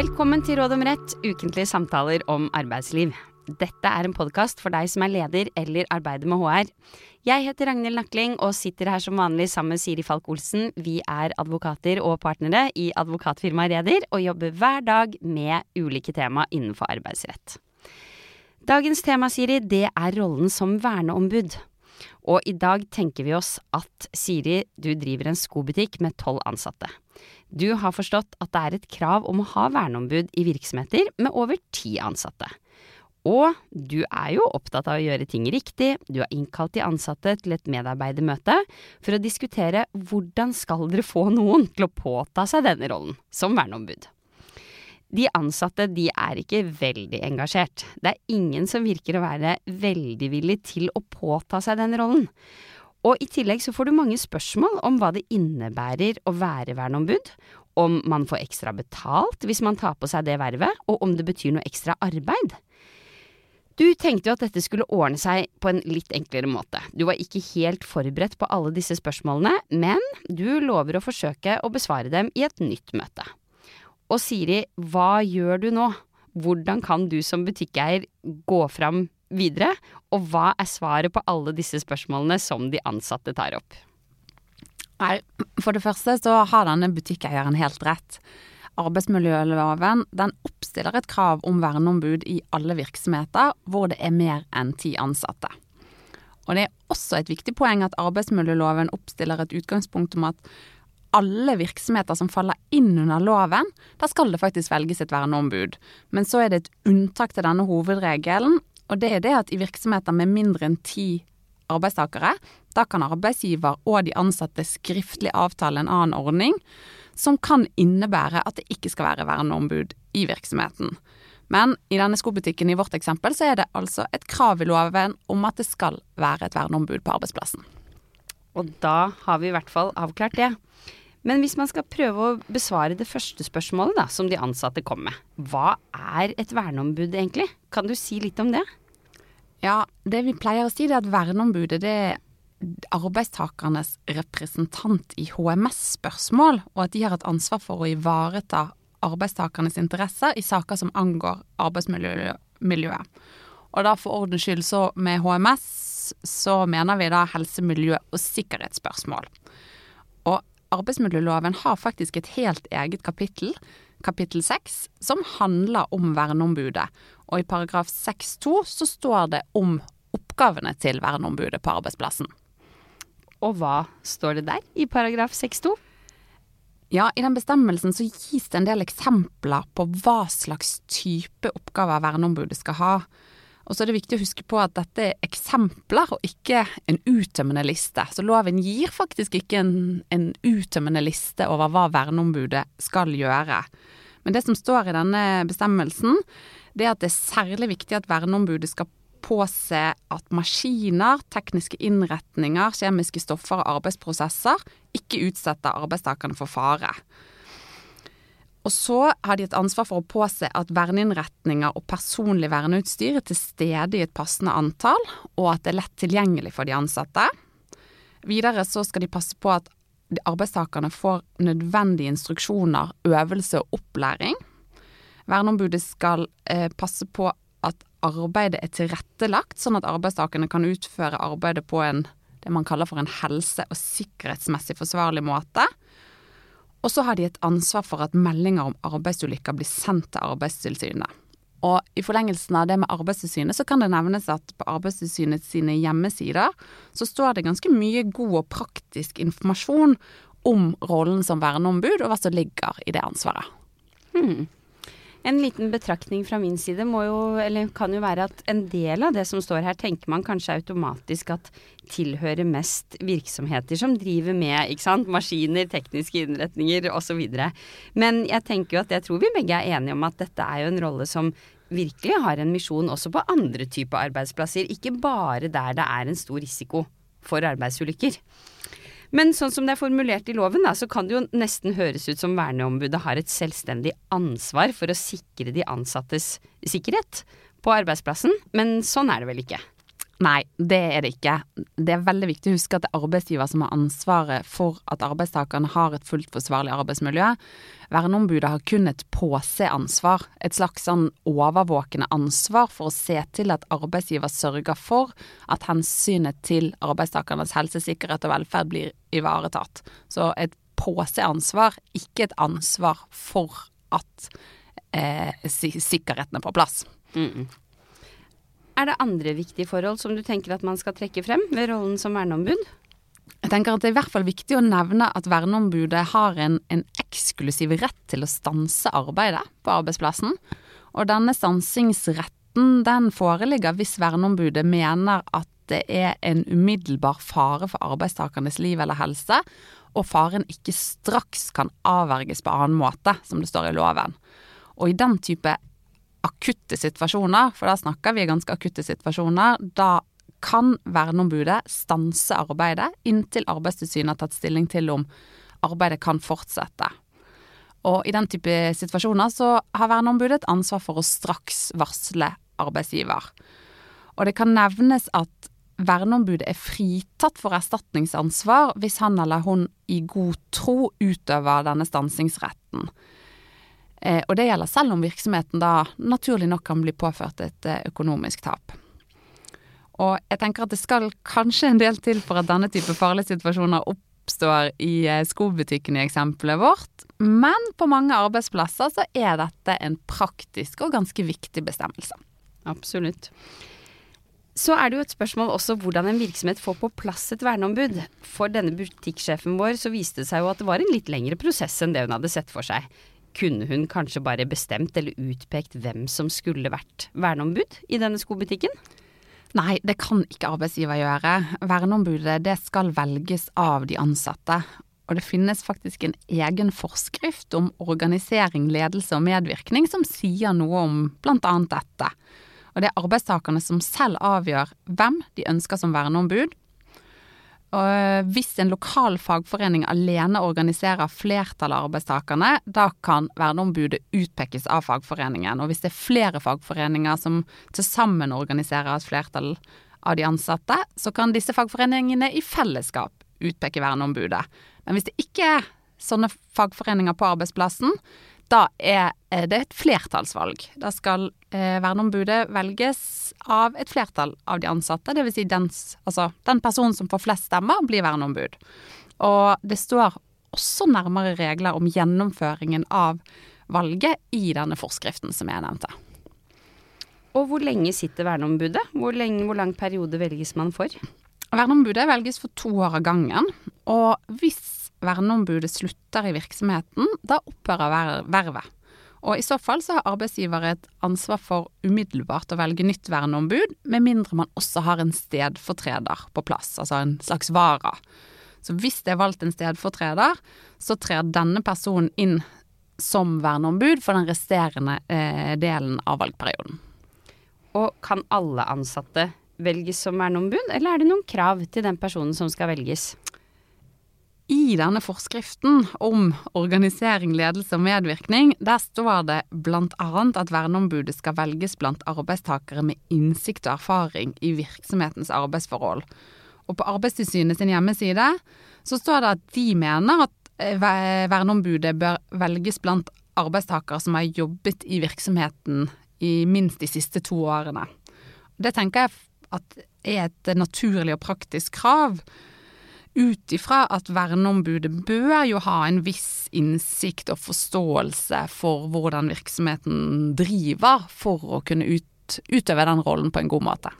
Velkommen til Råd om rett, ukentlige samtaler om arbeidsliv. Dette er en podkast for deg som er leder eller arbeider med HR. Jeg heter Ragnhild Nakling og sitter her som vanlig sammen med Siri Falk Olsen. Vi er advokater og partnere i advokatfirmaet Reder og jobber hver dag med ulike tema innenfor arbeidsrett. Dagens tema, Siri, det er rollen som verneombud. Og i dag tenker vi oss at Siri, du driver en skobutikk med tolv ansatte. Du har forstått at det er et krav om å ha verneombud i virksomheter med over ti ansatte. Og du er jo opptatt av å gjøre ting riktig, du har innkalt de ansatte til et medarbeidermøte for å diskutere hvordan skal dere få noen til å påta seg denne rollen som verneombud. De ansatte de er ikke veldig engasjert. Det er ingen som virker å være veldig villig til å påta seg den rollen. Og i tillegg så får du mange spørsmål om hva det innebærer å være verneombud, om man får ekstra betalt hvis man tar på seg det vervet, og om det betyr noe ekstra arbeid. Du tenkte jo at dette skulle ordne seg på en litt enklere måte. Du var ikke helt forberedt på alle disse spørsmålene, men du lover å forsøke å besvare dem i et nytt møte. Og Siri, hva gjør du nå? Hvordan kan du som butikkeier gå fram videre, og hva er svaret på alle disse spørsmålene som de ansatte tar opp? Nei, for det første så har denne butikkeieren helt rett. Arbeidsmiljøloven den oppstiller et krav om verneombud i alle virksomheter hvor det er mer enn ti ansatte. Og det er også et viktig poeng at arbeidsmiljøloven oppstiller et utgangspunkt om at alle virksomheter som faller inn under loven, da skal det faktisk velges et verneombud. Men så er det et unntak til denne hovedregelen, og det er det at i virksomheter med mindre enn ti arbeidstakere, da kan arbeidsgiver og de ansatte skriftlig avtale en annen ordning som kan innebære at det ikke skal være verneombud i virksomheten. Men i denne skobutikken i vårt eksempel så er det altså et krav i loven om at det skal være et verneombud på arbeidsplassen. Og da har vi i hvert fall avklart det. Men hvis man skal prøve å besvare det første spørsmålet da, som de ansatte kom med, hva er et verneombud egentlig? Kan du si litt om det? Ja, det vi pleier å si er at verneombudet det er arbeidstakernes representant i HMS-spørsmål, og at de har et ansvar for å ivareta arbeidstakernes interesser i saker som angår arbeidsmiljøet. Og da for ordens skyld, så med HMS så mener vi da helse, miljø og sikkerhetsspørsmål. Og arbeidsmiljøloven har faktisk et helt eget kapittel, kapittel 6, som handler om verneombudet. Og i paragraf 6-2 så står det om oppgavene til verneombudet på arbeidsplassen. Og hva står det der i paragraf 6-2? Ja, i den bestemmelsen så gis det en del eksempler på hva slags type oppgaver verneombudet skal ha. Og så er det viktig å huske på at dette er eksempler og ikke en uttømmende liste. Så loven gir faktisk ikke en, en uttømmende liste over hva verneombudet skal gjøre. Men det som står i denne bestemmelsen, det er at det er særlig viktig at verneombudet skal påse at maskiner, tekniske innretninger, kjemiske stoffer og arbeidsprosesser ikke utsetter arbeidstakerne for fare. Og så har de et ansvar for å påse at verneinnretninger og personlig verneutstyr er til stede i et passende antall, og at det er lett tilgjengelig for de ansatte. Videre så skal de passe på at arbeidstakerne får nødvendige instruksjoner, øvelse og opplæring. Verneombudet skal eh, passe på at arbeidet er tilrettelagt, sånn at arbeidstakerne kan utføre arbeidet på en det man kaller for en helse- og sikkerhetsmessig forsvarlig måte. Og så har de et ansvar for at meldinger om arbeidsulykker blir sendt til Arbeidstilsynet. Og i forlengelsen av det med Arbeidstilsynet, så kan det nevnes at på Arbeidstilsynet sine hjemmesider så står det ganske mye god og praktisk informasjon om rollen som verneombud, og hva som ligger i det ansvaret. Hmm. En liten betraktning fra min side jo, kan jo være at en del av det som står her, tenker man kanskje automatisk at tilhører mest virksomheter som driver med ikke sant, maskiner, tekniske innretninger osv. Men jeg tenker jo at jeg tror vi begge er enige om at dette er jo en rolle som virkelig har en misjon også på andre typer arbeidsplasser, ikke bare der det er en stor risiko for arbeidsulykker. Men sånn som det er formulert i loven, da, så kan det jo nesten høres ut som verneombudet har et selvstendig ansvar for å sikre de ansattes sikkerhet på arbeidsplassen, men sånn er det vel ikke? Nei, det er det ikke. Det er veldig viktig å huske at det er arbeidsgiver som har ansvaret for at arbeidstakerne har et fullt forsvarlig arbeidsmiljø. Verneombudet har kun et påseansvar, et slags sånn overvåkende ansvar for å se til at arbeidsgiver sørger for at hensynet til arbeidstakernes helse, sikkerhet og velferd blir ivaretatt. Så et påseansvar, ikke et ansvar for at eh, sikkerheten er på plass. Mm -mm. Er det andre viktige forhold som du tenker at man skal trekke frem ved rollen som verneombud? Jeg tenker at Det er i hvert fall viktig å nevne at verneombudet har en, en eksklusiv rett til å stanse arbeidet på arbeidsplassen. Og denne stansingsretten den foreligger hvis verneombudet mener at det er en umiddelbar fare for arbeidstakernes liv eller helse, og faren ikke straks kan avverges på annen måte, som det står i loven. Og i den type akutte situasjoner, for da snakker vi ganske akutte situasjoner, da kan verneombudet stanse arbeidet inntil Arbeidstilsynet har tatt stilling til om arbeidet kan fortsette. Og i den type situasjoner så har verneombudet et ansvar for å straks varsle arbeidsgiver. Og det kan nevnes at verneombudet er fritatt for erstatningsansvar hvis han eller hun i god tro utøver denne stansingsretten. Eh, og det gjelder selv om virksomheten da naturlig nok kan bli påført et eh, økonomisk tap. Og jeg tenker at det skal kanskje en del til for at denne type farlige situasjoner oppstår i eh, skobutikken i eksempelet vårt, men på mange arbeidsplasser så er dette en praktisk og ganske viktig bestemmelse. Absolutt. Så er det jo et spørsmål også hvordan en virksomhet får på plass et verneombud. For denne butikksjefen vår så viste det seg jo at det var en litt lengre prosess enn det hun hadde sett for seg kunne hun kanskje bare bestemt eller utpekt hvem som skulle vært verneombud i denne skobutikken? Nei, det kan ikke arbeidsgiver gjøre. Verneombudet det skal velges av de ansatte. Og det finnes faktisk en egen forskrift om organisering, ledelse og medvirkning som sier noe om bl.a. dette. Og det er arbeidstakerne som selv avgjør hvem de ønsker som verneombud, og eh, hvis en lokal fagforening alene organiserer flertallet av arbeidstakerne, da kan verneombudet utpekes av fagforeningen. Og hvis det er flere fagforeninger som til sammen organiserer et flertall av de ansatte, så kan disse fagforeningene i fellesskap utpeke verneombudet. Men hvis det ikke er sånne fagforeninger på arbeidsplassen, da er det et flertallsvalg. Da skal eh, verneombudet velges av et flertall av de ansatte, dvs. Si dens, altså, den personen som får flest stemmer, blir verneombud. Og det står også nærmere regler om gjennomføringen av valget i denne forskriften som jeg nevnte. Og hvor lenge sitter verneombudet? Hvor, lenge, hvor lang periode velges man for? Verneombudet velges for to år av gangen. Og hvis verneombudet slutter i virksomheten, da opphører vervet. Og i så fall så har arbeidsgiver et ansvar for umiddelbart å velge nytt verneombud, med mindre man også har en stedfortreder på plass, altså en slags vara. Så hvis det er valgt en stedfortreder, så trer denne personen inn som verneombud for den resterende eh, delen av valgperioden. Og kan alle ansatte velges som verneombud, eller er det noen krav til den personen som skal velges? I denne forskriften om organisering, ledelse og medvirkning, der står det bl.a. at verneombudet skal velges blant arbeidstakere med innsikt og erfaring i virksomhetens arbeidsforhold. Og på Arbeidstilsynet sin hjemmeside så står det at de mener at eh, verneombudet bør velges blant arbeidstakere som har jobbet i virksomheten i minst de siste to årene. Det tenker jeg at er et naturlig og praktisk krav ut ifra at verneombudet bør jo ha en viss innsikt og forståelse for hvordan virksomheten driver, for å kunne ut, utøve den rollen på en god måte.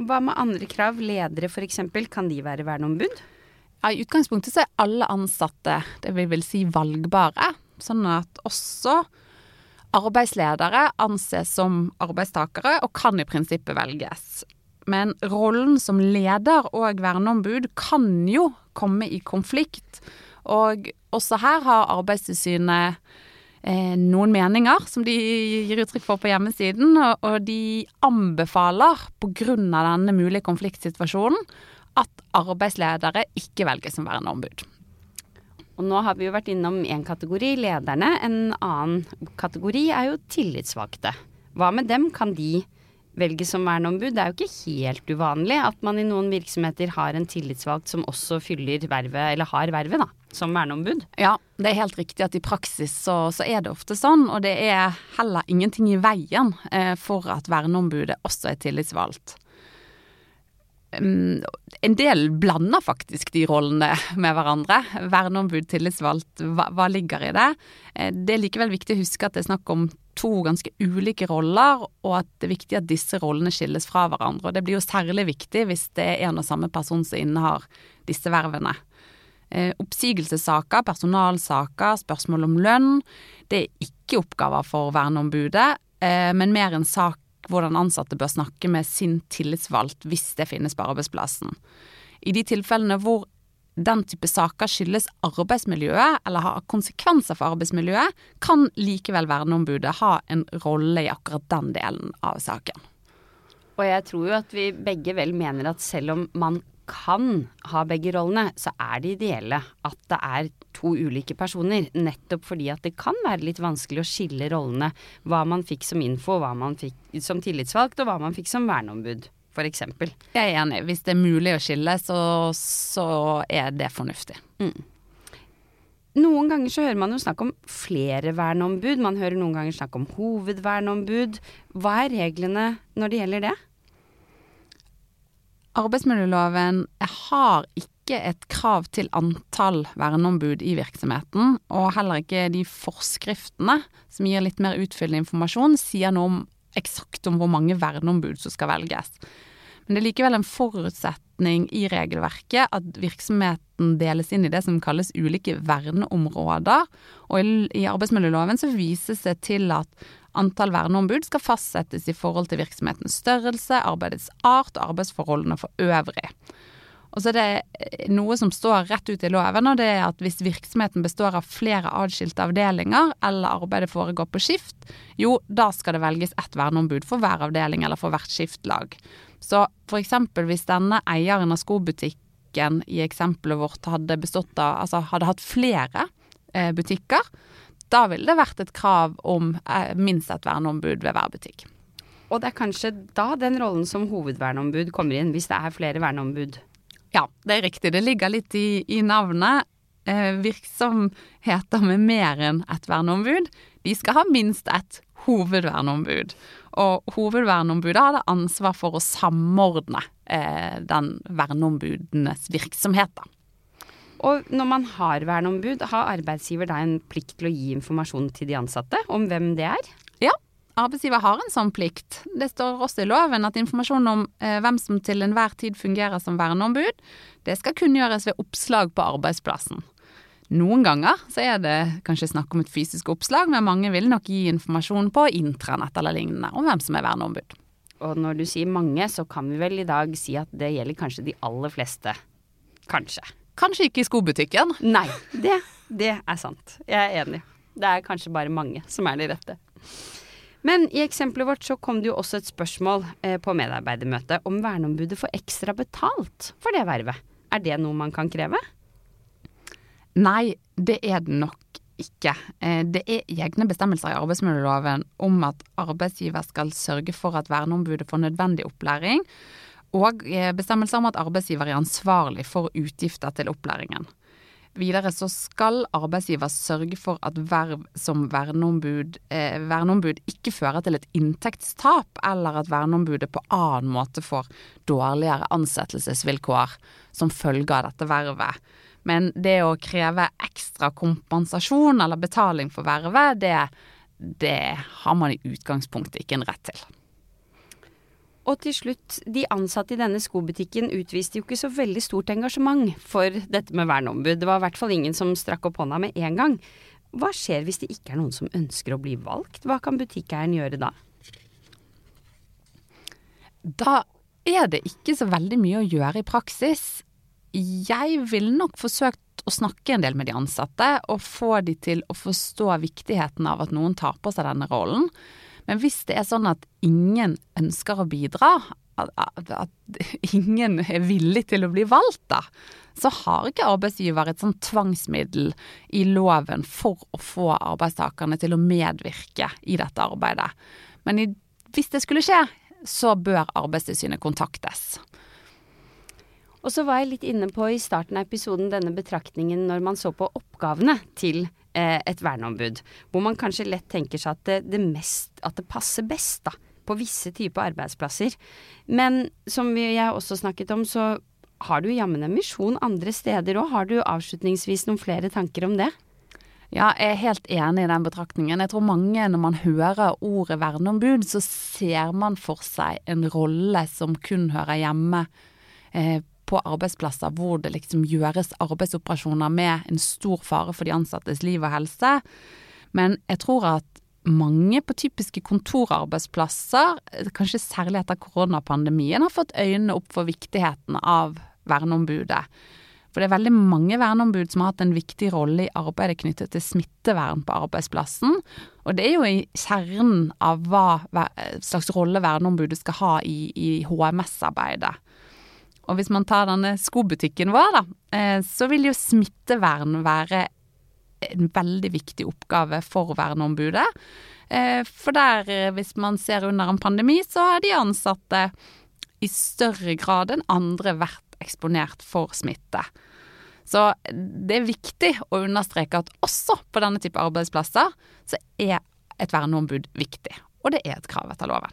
Hva med andre krav? Ledere f.eks., kan de være verneombud? Ja, I utgangspunktet så er alle ansatte, det vil vel si valgbare. Sånn at også arbeidsledere anses som arbeidstakere og kan i prinsippet velges. Men rollen som leder og verneombud kan jo komme i konflikt. Og også her har Arbeidstilsynet eh, noen meninger som de gir uttrykk for på hjemmesiden. Og, og de anbefaler, pga. denne mulige konfliktsituasjonen, at arbeidsledere ikke velges som verneombud. Og nå har vi jo vært innom én kategori, lederne. En annen kategori er jo tillitsvalgte. Hva med dem? Kan de velges som verneombud. Det er jo ikke helt uvanlig at man i noen virksomheter har en tillitsvalgt som også fyller vervet, eller har vervet, da, som verneombud. Ja, det er helt riktig at i praksis så, så er det ofte sånn, og det er heller ingenting i veien eh, for at verneombudet også er tillitsvalgt. Um, en del blander faktisk de rollene med hverandre. Verneombud, tillitsvalgt, hva, hva ligger i det? Eh, det er likevel viktig å huske at det er snakk om to ganske ulike roller, og at det er viktig at disse rollene skilles fra hverandre. Og det blir jo særlig viktig hvis det er en og samme person som innehar disse vervene. Eh, oppsigelsessaker, personalsaker, spørsmål om lønn, det er ikke oppgaver for verneombudet, eh, men mer en sak hvordan ansatte bør snakke med sin tillitsvalgt hvis det finnes på arbeidsplassen. I de tilfellene hvor den type saker skyldes arbeidsmiljøet eller har konsekvenser for arbeidsmiljøet, kan likevel verneombudet ha en rolle i akkurat den delen av saken. Og jeg tror jo at vi begge vel mener at selv om man kan ha begge rollene, så er det ideelle at det er to ulike personer. Nettopp fordi at det kan være litt vanskelig å skille rollene. Hva man fikk som info, hva man fikk som tillitsvalgt, og hva man fikk som verneombud f.eks. Jeg er enig. Hvis det er mulig å skille, så, så er det fornuftig. Mm. Noen ganger så hører man jo snakk om flere verneombud. Man hører noen ganger snakk om hovedverneombud. Hva er reglene når det gjelder det? Arbeidsmiljøloven har ikke et krav til antall verneombud i virksomheten, og heller ikke de forskriftene som gir litt mer utfyllende informasjon, sier noe om eksakt om hvor mange verneombud som skal velges. Men det er likevel en forutsetning i regelverket at virksomheten deles inn i det som kalles ulike verneområder. Og i arbeidsmiljøloven så vises det til at antall verneombud skal fastsettes i forhold til virksomhetens størrelse, arbeidets art og arbeidsforholdene for øvrig. Og så er det eh, noe som står rett ut i loven, og det er at hvis virksomheten består av flere adskilte avdelinger, eller arbeidet foregår på skift, jo, da skal det velges ett verneombud for hver avdeling eller for hvert skiftlag. Så eksempel hvis denne eieren av skobutikken i eksempelet vårt hadde bestått av, altså hadde hatt flere eh, butikker, da ville det vært et krav om eh, minst et verneombud ved hver butikk. Og det er kanskje da den rollen som hovedverneombud kommer inn, hvis det er flere verneombud? Ja, det er riktig. Det ligger litt i, i navnet. Eh, virksomheter med mer enn ett verneombud, de skal ha minst ett hovedverneombud. Og hovedverneombudet hadde ansvar for å samordne eh, den verneombudenes virksomheter. Og når man har verneombud, har arbeidsgiver da en plikt til å gi informasjon til de ansatte om hvem det er? Arbeidsgiver har en sånn plikt. Det står også i loven at informasjon om eh, hvem som til enhver tid fungerer som verneombud, det skal kunngjøres ved oppslag på arbeidsplassen. Noen ganger så er det kanskje snakk om et fysisk oppslag, men mange vil nok gi informasjon på intranett eller lignende om hvem som er verneombud. Og når du sier mange, så kan vi vel i dag si at det gjelder kanskje de aller fleste. Kanskje. Kanskje ikke i skobutikken. Nei, det, det er sant. Jeg er enig. Det er kanskje bare mange som er de rette. Men i eksempelet vårt så kom det jo også et spørsmål eh, på medarbeidermøtet om verneombudet får ekstra betalt for det vervet. Er det noe man kan kreve? Nei, det er det nok ikke. Eh, det er egne bestemmelser i arbeidsmiljøloven om at arbeidsgiver skal sørge for at verneombudet får nødvendig opplæring, og eh, bestemmelser om at arbeidsgiver er ansvarlig for utgifter til opplæringen. Videre så skal arbeidsgiver sørge for at verv som verneombud, eh, verneombud ikke fører til et inntektstap, eller at verneombudet på annen måte får dårligere ansettelsesvilkår som følge av dette vervet. Men det å kreve ekstra kompensasjon eller betaling for vervet, det, det har man i utgangspunktet ikke en rett til. Og til slutt, de ansatte i denne skobutikken utviste jo ikke så veldig stort engasjement for dette med verneombud. Det var i hvert fall ingen som strakk opp hånda med en gang. Hva skjer hvis det ikke er noen som ønsker å bli valgt? Hva kan butikkeieren gjøre da? Da er det ikke så veldig mye å gjøre i praksis. Jeg ville nok forsøkt å snakke en del med de ansatte, og få de til å forstå viktigheten av at noen tar på seg denne rollen. Men hvis det er sånn at ingen ønsker å bidra, at, at, ingen er villig til å bli valgt, da, så har ikke arbeidsgiver et sånn tvangsmiddel i loven for å få arbeidstakerne til å medvirke i dette arbeidet. Men i, hvis det skulle skje, så bør Arbeidstilsynet kontaktes. Og så var jeg litt inne på i starten av episoden denne betraktningen når man så på oppgavene til eh, et verneombud, hvor man kanskje lett tenker seg at det, det, mest, at det passer best da, på visse typer arbeidsplasser. Men som vi, jeg også snakket om, så har du jammen en misjon andre steder òg. Har du avslutningsvis noen flere tanker om det? Ja, jeg er helt enig i den betraktningen. Jeg tror mange, når man hører ordet verneombud, så ser man for seg en rolle som kun hører hjemme eh, på arbeidsplasser hvor det liksom gjøres arbeidsoperasjoner med en stor fare for de ansattes liv og helse. Men jeg tror at mange på typiske kontorarbeidsplasser, kanskje særlig etter koronapandemien, har fått øynene opp for viktigheten av verneombudet. For det er veldig mange verneombud som har hatt en viktig rolle i arbeidet knyttet til smittevern på arbeidsplassen. Og det er jo i kjernen av hva slags rolle verneombudet skal ha i, i HMS-arbeidet. Og hvis man tar denne skobutikken vår, da, eh, så vil jo smittevern være en veldig viktig oppgave for verneombudet. Eh, for der, eh, hvis man ser under en pandemi, så har de ansatte i større grad enn andre vært eksponert for smitte. Så det er viktig å understreke at også på denne type arbeidsplasser så er et verneombud viktig. Og det er et krav etter loven.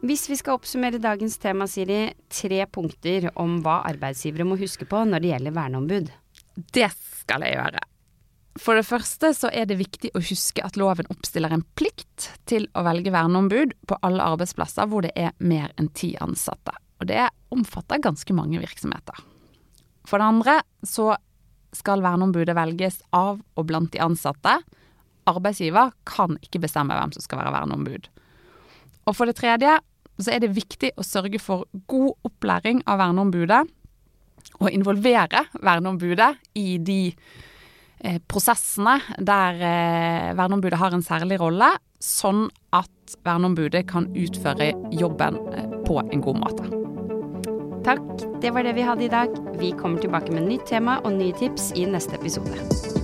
Hvis vi skal oppsummere dagens tema, Siri, tre punkter om hva arbeidsgivere må huske på når det gjelder verneombud. Det skal jeg gjøre. For det første så er det viktig å huske at loven oppstiller en plikt til å velge verneombud på alle arbeidsplasser hvor det er mer enn ti ansatte. Og det omfatter ganske mange virksomheter. For det andre så skal verneombudet velges av og blant de ansatte. Arbeidsgiver kan ikke bestemme hvem som skal være verneombud. Og for det tredje så er det viktig å sørge for god opplæring av verneombudet, og involvere verneombudet i de eh, prosessene der eh, verneombudet har en særlig rolle, sånn at verneombudet kan utføre jobben eh, på en god måte. Takk, det var det vi hadde i dag. Vi kommer tilbake med nytt tema og nye tips i neste episode.